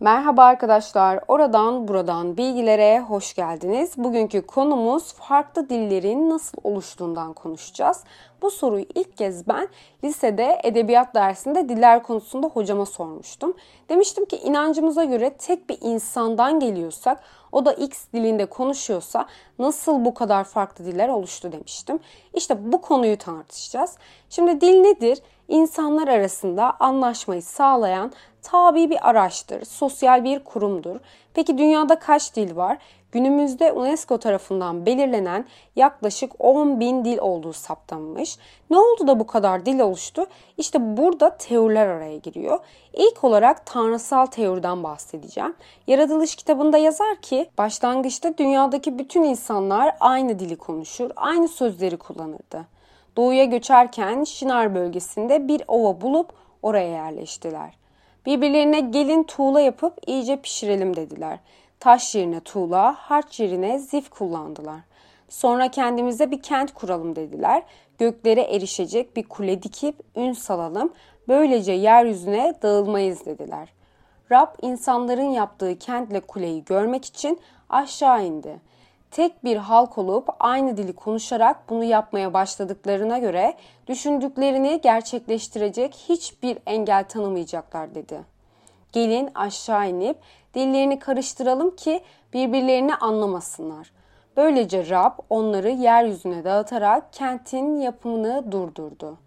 Merhaba arkadaşlar, oradan buradan bilgilere hoş geldiniz. Bugünkü konumuz farklı dillerin nasıl oluştuğundan konuşacağız. Bu soruyu ilk kez ben lisede edebiyat dersinde diller konusunda hocama sormuştum. Demiştim ki inancımıza göre tek bir insandan geliyorsak o da X dilinde konuşuyorsa nasıl bu kadar farklı diller oluştu demiştim. İşte bu konuyu tartışacağız. Şimdi dil nedir? İnsanlar arasında anlaşmayı sağlayan tabi bir araçtır, sosyal bir kurumdur. Peki dünyada kaç dil var? Günümüzde UNESCO tarafından belirlenen yaklaşık 10 bin dil olduğu saptanmış. Ne oldu da bu kadar dil oluştu? İşte burada teoriler araya giriyor. İlk olarak tanrısal teoriden bahsedeceğim. Yaratılış kitabında yazar ki başlangıçta dünyadaki bütün insanlar aynı dili konuşur, aynı sözleri kullanırdı. Doğuya göçerken Şinar bölgesinde bir ova bulup oraya yerleştiler. Birbirlerine gelin tuğla yapıp iyice pişirelim dediler. Taş yerine tuğla, harç yerine zif kullandılar. Sonra kendimize bir kent kuralım dediler. Göklere erişecek bir kule dikip ün salalım. Böylece yeryüzüne dağılmayız dediler. Rab insanların yaptığı kentle kuleyi görmek için aşağı indi. Tek bir halk olup aynı dili konuşarak bunu yapmaya başladıklarına göre düşündüklerini gerçekleştirecek hiçbir engel tanımayacaklar dedi. Gelin aşağı inip dillerini karıştıralım ki birbirlerini anlamasınlar. Böylece Rab onları yeryüzüne dağıtarak kentin yapımını durdurdu.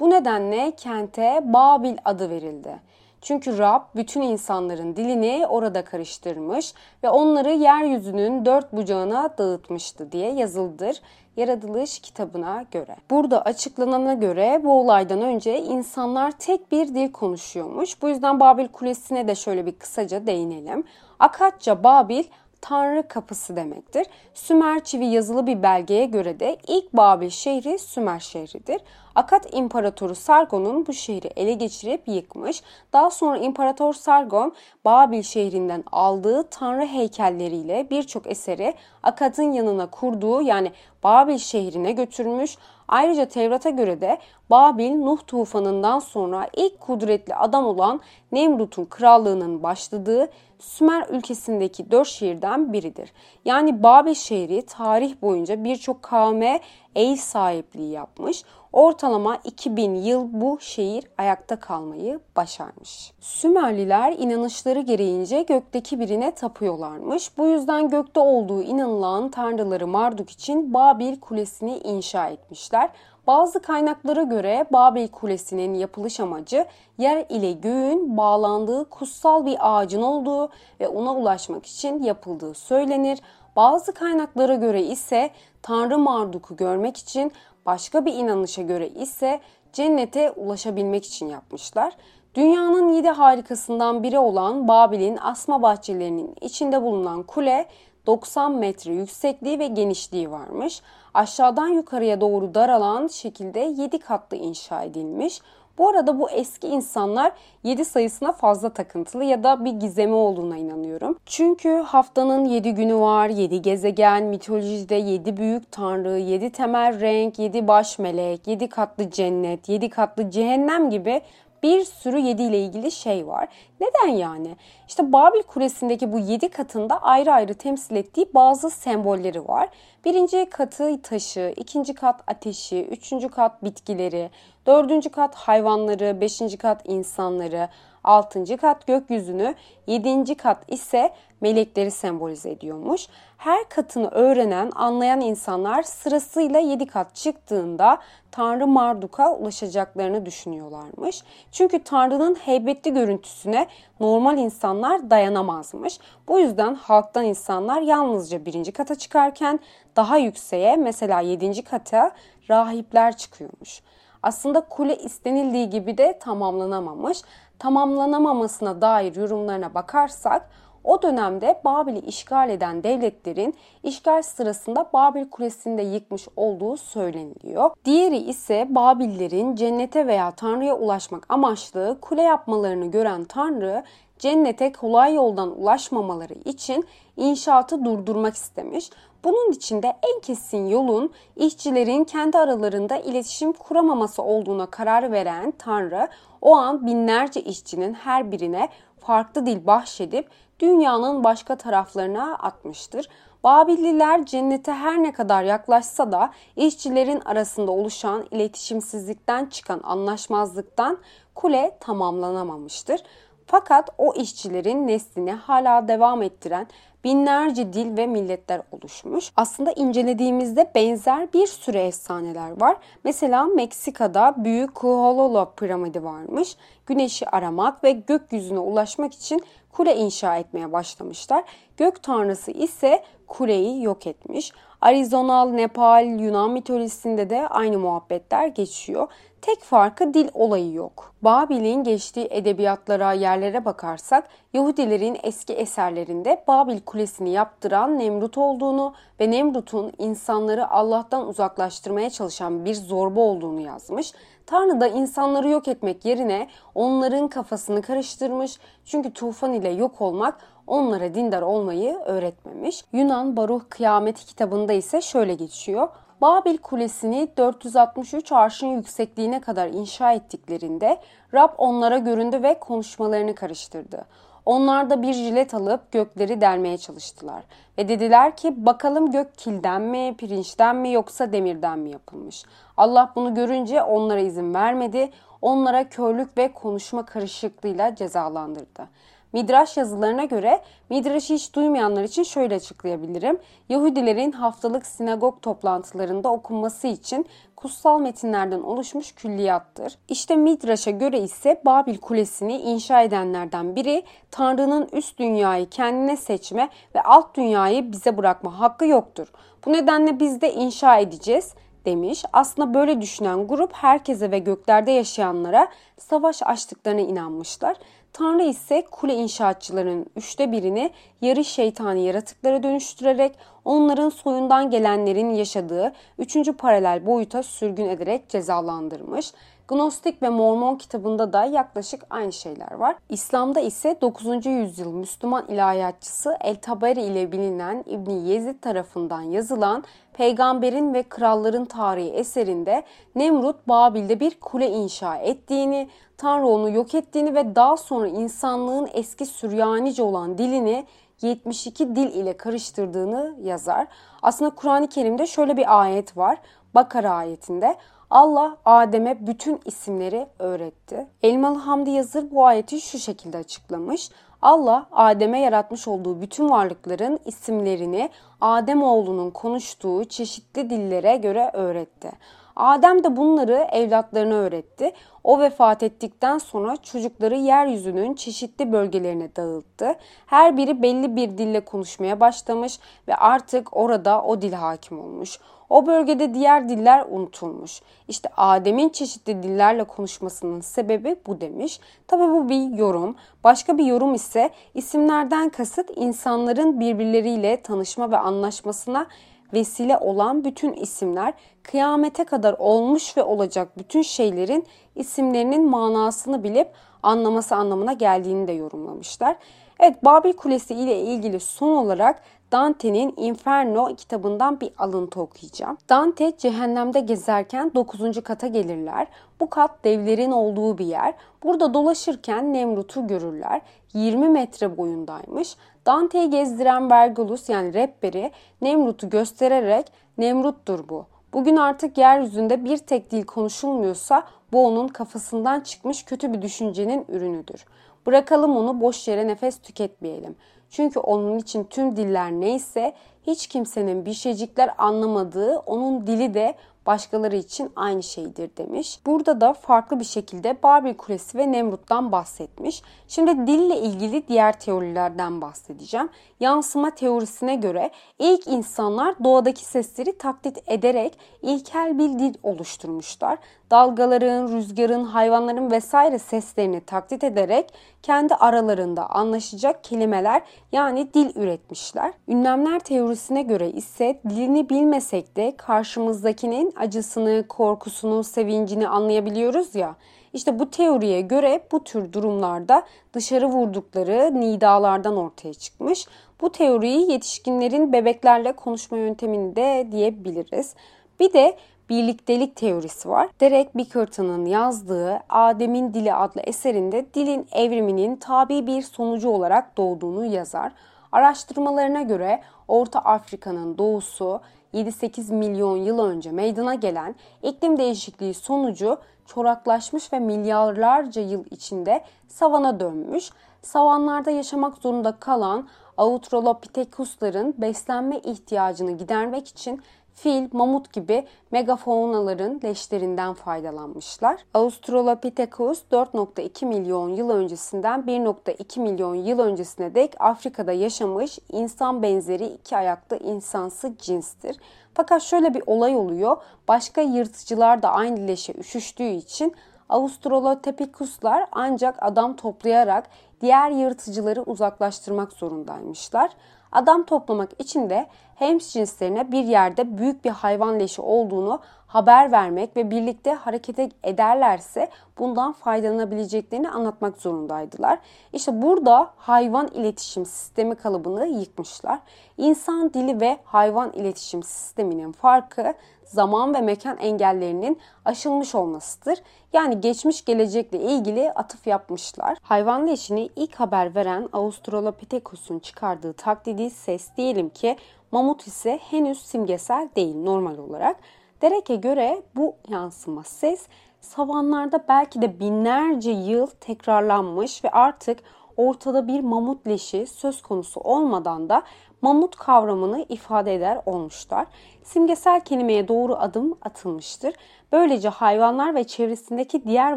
Bu nedenle kente Babil adı verildi. Çünkü Rab bütün insanların dilini orada karıştırmış ve onları yeryüzünün dört bucağına dağıtmıştı diye yazıldır Yaratılış kitabına göre. Burada açıklanana göre bu olaydan önce insanlar tek bir dil konuşuyormuş. Bu yüzden Babil Kulesi'ne de şöyle bir kısaca değinelim. Akatça Babil Tanrı kapısı demektir. Sümer çivi yazılı bir belgeye göre de ilk Babil şehri Sümer şehridir. Akat İmparatoru Sargon'un bu şehri ele geçirip yıkmış. Daha sonra İmparator Sargon Babil şehrinden aldığı tanrı heykelleriyle birçok eseri Akat'ın yanına kurduğu yani Babil şehrine götürmüş. Ayrıca Tevrat'a göre de Babil Nuh tufanından sonra ilk kudretli adam olan Nemrut'un krallığının başladığı Sümer ülkesindeki dört şehirden biridir. Yani Babil şehri tarih boyunca birçok kavme ev sahipliği yapmış. Ortalama 2000 yıl bu şehir ayakta kalmayı başarmış. Sümerliler inanışları gereğince gökteki birine tapıyorlarmış. Bu yüzden gökte olduğu inanılan tanrıları Marduk için Babil Kulesi'ni inşa etmişler. Bazı kaynaklara göre Babil Kulesi'nin yapılış amacı yer ile göğün bağlandığı kutsal bir ağacın olduğu ve ona ulaşmak için yapıldığı söylenir. Bazı kaynaklara göre ise Tanrı Marduk'u görmek için, başka bir inanışa göre ise cennete ulaşabilmek için yapmışlar. Dünyanın yedi harikasından biri olan Babil'in asma bahçelerinin içinde bulunan kule 90 metre yüksekliği ve genişliği varmış. Aşağıdan yukarıya doğru daralan şekilde 7 katlı inşa edilmiş. Bu arada bu eski insanlar 7 sayısına fazla takıntılı ya da bir gizemi olduğuna inanıyorum. Çünkü haftanın 7 günü var, 7 gezegen, mitolojide 7 büyük tanrı, 7 temel renk, 7 baş melek, 7 katlı cennet, 7 katlı cehennem gibi bir sürü 7 ile ilgili şey var. Neden yani? İşte Babil Kulesi'ndeki bu 7 katında ayrı ayrı temsil ettiği bazı sembolleri var. Birinci katı taşı, ikinci kat ateşi, üçüncü kat bitkileri, dördüncü kat hayvanları, beşinci kat insanları, altıncı kat gökyüzünü, yedinci kat ise melekleri sembolize ediyormuş. Her katını öğrenen, anlayan insanlar sırasıyla yedi kat çıktığında Tanrı Marduk'a ulaşacaklarını düşünüyorlarmış. Çünkü Tanrı'nın heybetli görüntüsüne normal insanlar dayanamazmış. Bu yüzden halktan insanlar yalnızca birinci kata çıkarken daha yükseğe mesela yedinci kata rahipler çıkıyormuş. Aslında kule istenildiği gibi de tamamlanamamış. Tamamlanamamasına dair yorumlarına bakarsak o dönemde Babil'i işgal eden devletlerin işgal sırasında Babil Kulesi'ni de yıkmış olduğu söyleniliyor. Diğeri ise Babillerin cennete veya Tanrı'ya ulaşmak amaçlı kule yapmalarını gören Tanrı cennete kolay yoldan ulaşmamaları için inşaatı durdurmak istemiş. Bunun içinde en kesin yolun işçilerin kendi aralarında iletişim kuramaması olduğuna karar veren Tanrı o an binlerce işçinin her birine farklı dil bahşedip dünyanın başka taraflarına atmıştır. Babilliler cennete her ne kadar yaklaşsa da işçilerin arasında oluşan iletişimsizlikten çıkan anlaşmazlıktan kule tamamlanamamıştır. Fakat o işçilerin neslini hala devam ettiren binlerce dil ve milletler oluşmuş. Aslında incelediğimizde benzer bir sürü efsaneler var. Mesela Meksika'da Büyük Kuhololo piramidi varmış. Güneşi aramak ve gökyüzüne ulaşmak için kule inşa etmeye başlamışlar. Gök tanrısı ise kuleyi yok etmiş. Arizonal, Nepal, Yunan mitolojisinde de aynı muhabbetler geçiyor. Tek farkı dil olayı yok. Babil'in geçtiği edebiyatlara, yerlere bakarsak Yahudilerin eski eserlerinde Babil Kulesi'ni yaptıran Nemrut olduğunu ve Nemrut'un insanları Allah'tan uzaklaştırmaya çalışan bir zorba olduğunu yazmış. Tanrı da insanları yok etmek yerine onların kafasını karıştırmış. Çünkü tufan ile yok olmak onlara dindar olmayı öğretmemiş. Yunan Baruh Kıyameti kitabında ise şöyle geçiyor. Babil Kulesi'ni 463 arşın yüksekliğine kadar inşa ettiklerinde Rab onlara göründü ve konuşmalarını karıştırdı. Onlar da bir jilet alıp gökleri delmeye çalıştılar. Ve dediler ki bakalım gök kilden mi, pirinçten mi yoksa demirden mi yapılmış. Allah bunu görünce onlara izin vermedi. Onlara körlük ve konuşma karışıklığıyla cezalandırdı. Midraş yazılarına göre Midraş'ı hiç duymayanlar için şöyle açıklayabilirim. Yahudilerin haftalık sinagog toplantılarında okunması için kutsal metinlerden oluşmuş külliyattır. İşte Midraş'a göre ise Babil Kulesi'ni inşa edenlerden biri Tanrı'nın üst dünyayı kendine seçme ve alt dünyayı bize bırakma hakkı yoktur. Bu nedenle biz de inşa edeceğiz demiş. Aslında böyle düşünen grup herkese ve göklerde yaşayanlara savaş açtıklarına inanmışlar. Tanrı ise kule inşaatçılarının üçte birini yarı şeytani yaratıklara dönüştürerek onların soyundan gelenlerin yaşadığı üçüncü paralel boyuta sürgün ederek cezalandırmış. Gnostik ve Mormon kitabında da yaklaşık aynı şeyler var. İslam'da ise 9. yüzyıl Müslüman ilahiyatçısı El Tabari ile bilinen İbni Yezid tarafından yazılan Peygamberin ve Kralların Tarihi eserinde Nemrut Babil'de bir kule inşa ettiğini, Tanrı onu yok ettiğini ve daha sonra insanlığın eski Süryanice olan dilini 72 dil ile karıştırdığını yazar. Aslında Kur'an-ı Kerim'de şöyle bir ayet var. Bakara ayetinde Allah Adem'e bütün isimleri öğretti. Elmalı Hamdi Yazır bu ayeti şu şekilde açıklamış. Allah Adem'e yaratmış olduğu bütün varlıkların isimlerini Adem oğlunun konuştuğu çeşitli dillere göre öğretti. Adem de bunları evlatlarına öğretti. O vefat ettikten sonra çocukları yeryüzünün çeşitli bölgelerine dağıttı. Her biri belli bir dille konuşmaya başlamış ve artık orada o dil hakim olmuş. O bölgede diğer diller unutulmuş. İşte Adem'in çeşitli dillerle konuşmasının sebebi bu demiş. Tabi bu bir yorum. Başka bir yorum ise isimlerden kasıt insanların birbirleriyle tanışma ve anlaşmasına vesile olan bütün isimler kıyamete kadar olmuş ve olacak bütün şeylerin isimlerinin manasını bilip anlaması anlamına geldiğini de yorumlamışlar. Evet Babil Kulesi ile ilgili son olarak Dante'nin Inferno kitabından bir alıntı okuyacağım. Dante cehennemde gezerken 9. kata gelirler. Bu kat devlerin olduğu bir yer. Burada dolaşırken Nemrut'u görürler. 20 metre boyundaymış. Dante'yi gezdiren Vergulus yani rehberi Nemrut'u göstererek Nemrut'tur bu. Bugün artık yeryüzünde bir tek dil konuşulmuyorsa bu onun kafasından çıkmış kötü bir düşüncenin ürünüdür. Bırakalım onu boş yere nefes tüketmeyelim. Çünkü onun için tüm diller neyse hiç kimsenin bir şeycikler anlamadığı onun dili de başkaları için aynı şeydir demiş. Burada da farklı bir şekilde Babil Kulesi ve Nemrut'tan bahsetmiş. Şimdi dille ilgili diğer teorilerden bahsedeceğim. Yansıma teorisine göre ilk insanlar doğadaki sesleri taklit ederek ilkel bir dil oluşturmuşlar. Dalgaların, rüzgarın, hayvanların vesaire seslerini taklit ederek kendi aralarında anlaşacak kelimeler yani dil üretmişler. Ünlemler teorisine göre ise dilini bilmesek de karşımızdakinin acısını, korkusunu, sevincini anlayabiliyoruz ya. İşte bu teoriye göre bu tür durumlarda dışarı vurdukları nidalardan ortaya çıkmış. Bu teoriyi yetişkinlerin bebeklerle konuşma yöntemini de diyebiliriz. Bir de birliktelik teorisi var. Derek Bickerton'ın yazdığı Adem'in Dili adlı eserinde dilin evriminin tabi bir sonucu olarak doğduğunu yazar. Araştırmalarına göre Orta Afrika'nın doğusu 7-8 milyon yıl önce meydana gelen iklim değişikliği sonucu çoraklaşmış ve milyarlarca yıl içinde savana dönmüş. Savanlarda yaşamak zorunda kalan Australopithecus'ların beslenme ihtiyacını gidermek için fil, mamut gibi megafaunaların leşlerinden faydalanmışlar. Australopithecus 4.2 milyon yıl öncesinden 1.2 milyon yıl öncesine dek Afrika'da yaşamış insan benzeri iki ayaklı insansı cinstir. Fakat şöyle bir olay oluyor. Başka yırtıcılar da aynı leşe üşüştüğü için Australopithecus'lar ancak adam toplayarak diğer yırtıcıları uzaklaştırmak zorundaymışlar. Adam toplamak için de hemcinslerine bir yerde büyük bir hayvan leşi olduğunu haber vermek ve birlikte hareket ederlerse bundan faydalanabileceklerini anlatmak zorundaydılar. İşte burada hayvan iletişim sistemi kalıbını yıkmışlar. İnsan dili ve hayvan iletişim sisteminin farkı zaman ve mekan engellerinin aşılmış olmasıdır. Yani geçmiş gelecekle ilgili atıf yapmışlar. Hayvan leşini ilk haber veren Australopithecus'un çıkardığı taklidi ses diyelim ki mamut ise henüz simgesel değil normal olarak. Derek'e göre bu yansıma ses savanlarda belki de binlerce yıl tekrarlanmış ve artık ortada bir mamut leşi söz konusu olmadan da mamut kavramını ifade eder olmuşlar. Simgesel kelimeye doğru adım atılmıştır. Böylece hayvanlar ve çevresindeki diğer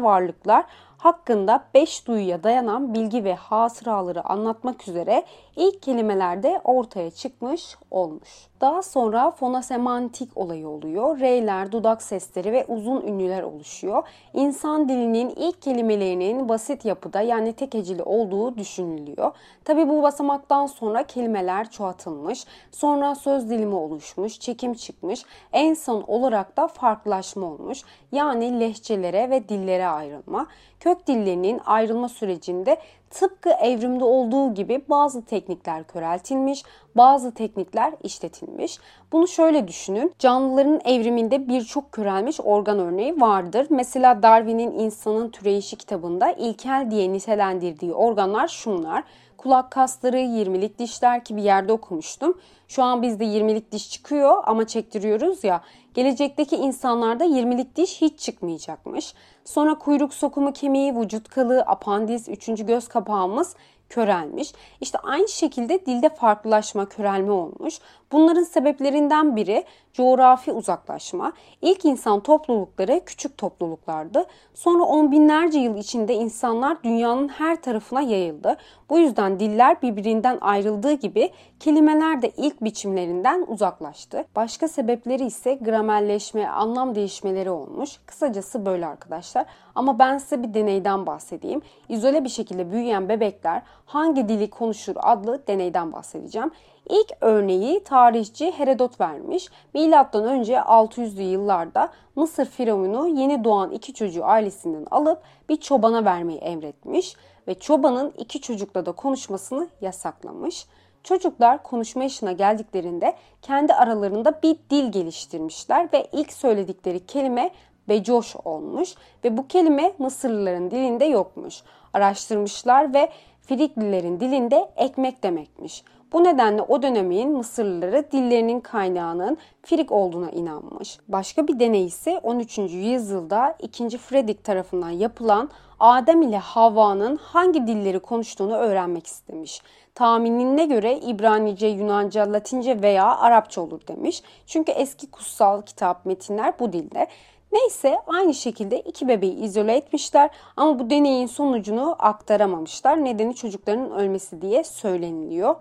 varlıklar hakkında beş duyuya dayanan bilgi ve hasıraları anlatmak üzere ilk kelimelerde ortaya çıkmış olmuş. Daha sonra fonosemantik olayı oluyor. R'ler, dudak sesleri ve uzun ünlüler oluşuyor. İnsan dilinin ilk kelimelerinin basit yapıda yani tek heceli olduğu düşünülüyor. Tabi bu basamaktan sonra kelimeler çoğaltılmış, sonra söz dilimi oluşmuş, çekim çıkmış, en son olarak da farklılaşma olmuş. Yani lehçelere ve dillere ayrılma. Kök dillerinin ayrılma sürecinde tıpkı evrimde olduğu gibi bazı teknikler köreltilmiş, bazı teknikler işletilmiş. Bunu şöyle düşünün. Canlıların evriminde birçok körelmiş organ örneği vardır. Mesela Darwin'in İnsanın Türeyişi kitabında ilkel diye nitelendirdiği organlar şunlar. Kulak kasları, 20'lik dişler ki bir yerde okumuştum. Şu an bizde 20'lik diş çıkıyor ama çektiriyoruz ya. Gelecekteki insanlarda 20'lik diş hiç çıkmayacakmış. Sonra kuyruk sokumu kemiği, vücut kalığı, apandis, üçüncü göz kapağımız körelmiş. İşte aynı şekilde dilde farklılaşma, körelme olmuş. Bunların sebeplerinden biri coğrafi uzaklaşma. İlk insan toplulukları küçük topluluklardı. Sonra on binlerce yıl içinde insanlar dünyanın her tarafına yayıldı. Bu yüzden diller birbirinden ayrıldığı gibi kelimeler de ilk biçimlerinden uzaklaştı. Başka sebepleri ise gramerleşme, anlam değişmeleri olmuş. Kısacası böyle arkadaşlar. Ama ben size bir deneyden bahsedeyim. İzole bir şekilde büyüyen bebekler hangi dili konuşur adlı deneyden bahsedeceğim. İlk örneği tarihçi Herodot vermiş. Milattan önce 600'lü yıllarda Mısır firavunu yeni doğan iki çocuğu ailesinden alıp bir çobana vermeyi emretmiş ve çobanın iki çocukla da konuşmasını yasaklamış. Çocuklar konuşma yaşına geldiklerinde kendi aralarında bir dil geliştirmişler ve ilk söyledikleri kelime becoş olmuş ve bu kelime Mısırlıların dilinde yokmuş. Araştırmışlar ve Friklilerin dilinde ekmek demekmiş. Bu nedenle o dönemin Mısırlıları dillerinin kaynağının Frig olduğuna inanmış. Başka bir deney ise 13. yüzyılda 2. Fredrik tarafından yapılan Adem ile Havva'nın hangi dilleri konuştuğunu öğrenmek istemiş. Tahminine göre İbranice, Yunanca, Latince veya Arapça olur demiş. Çünkü eski kutsal kitap metinler bu dilde. Neyse aynı şekilde iki bebeği izole etmişler ama bu deneyin sonucunu aktaramamışlar. Nedeni çocukların ölmesi diye söyleniliyor.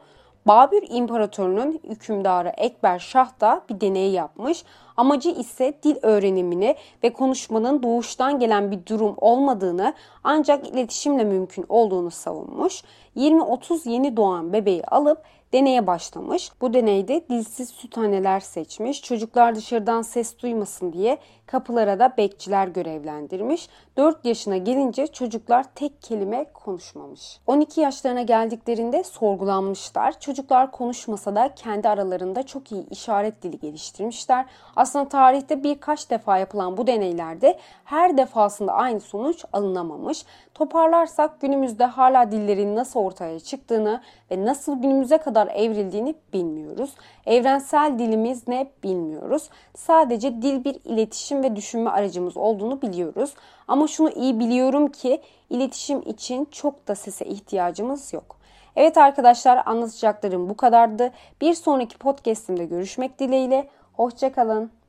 Babür İmparatorunun hükümdarı Ekber Şah da bir deney yapmış. Amacı ise dil öğrenimini ve konuşmanın doğuştan gelen bir durum olmadığını ancak iletişimle mümkün olduğunu savunmuş. 20-30 yeni doğan bebeği alıp deneye başlamış. Bu deneyde dilsiz süt anneler seçmiş. Çocuklar dışarıdan ses duymasın diye kapılara da bekçiler görevlendirmiş. 4 yaşına gelince çocuklar tek kelime konuşmamış. 12 yaşlarına geldiklerinde sorgulanmışlar. Çocuklar konuşmasa da kendi aralarında çok iyi işaret dili geliştirmişler. Aslında tarihte birkaç defa yapılan bu deneylerde her defasında aynı sonuç alınamamış. Toparlarsak günümüzde hala dillerin nasıl ortaya çıktığını ve nasıl günümüze kadar evrildiğini bilmiyoruz. Evrensel dilimiz ne bilmiyoruz. Sadece dil bir iletişim ve düşünme aracımız olduğunu biliyoruz. Ama şunu iyi biliyorum ki iletişim için çok da sese ihtiyacımız yok. Evet arkadaşlar anlatacaklarım bu kadardı. Bir sonraki podcastimde görüşmek dileğiyle. Hoşçakalın.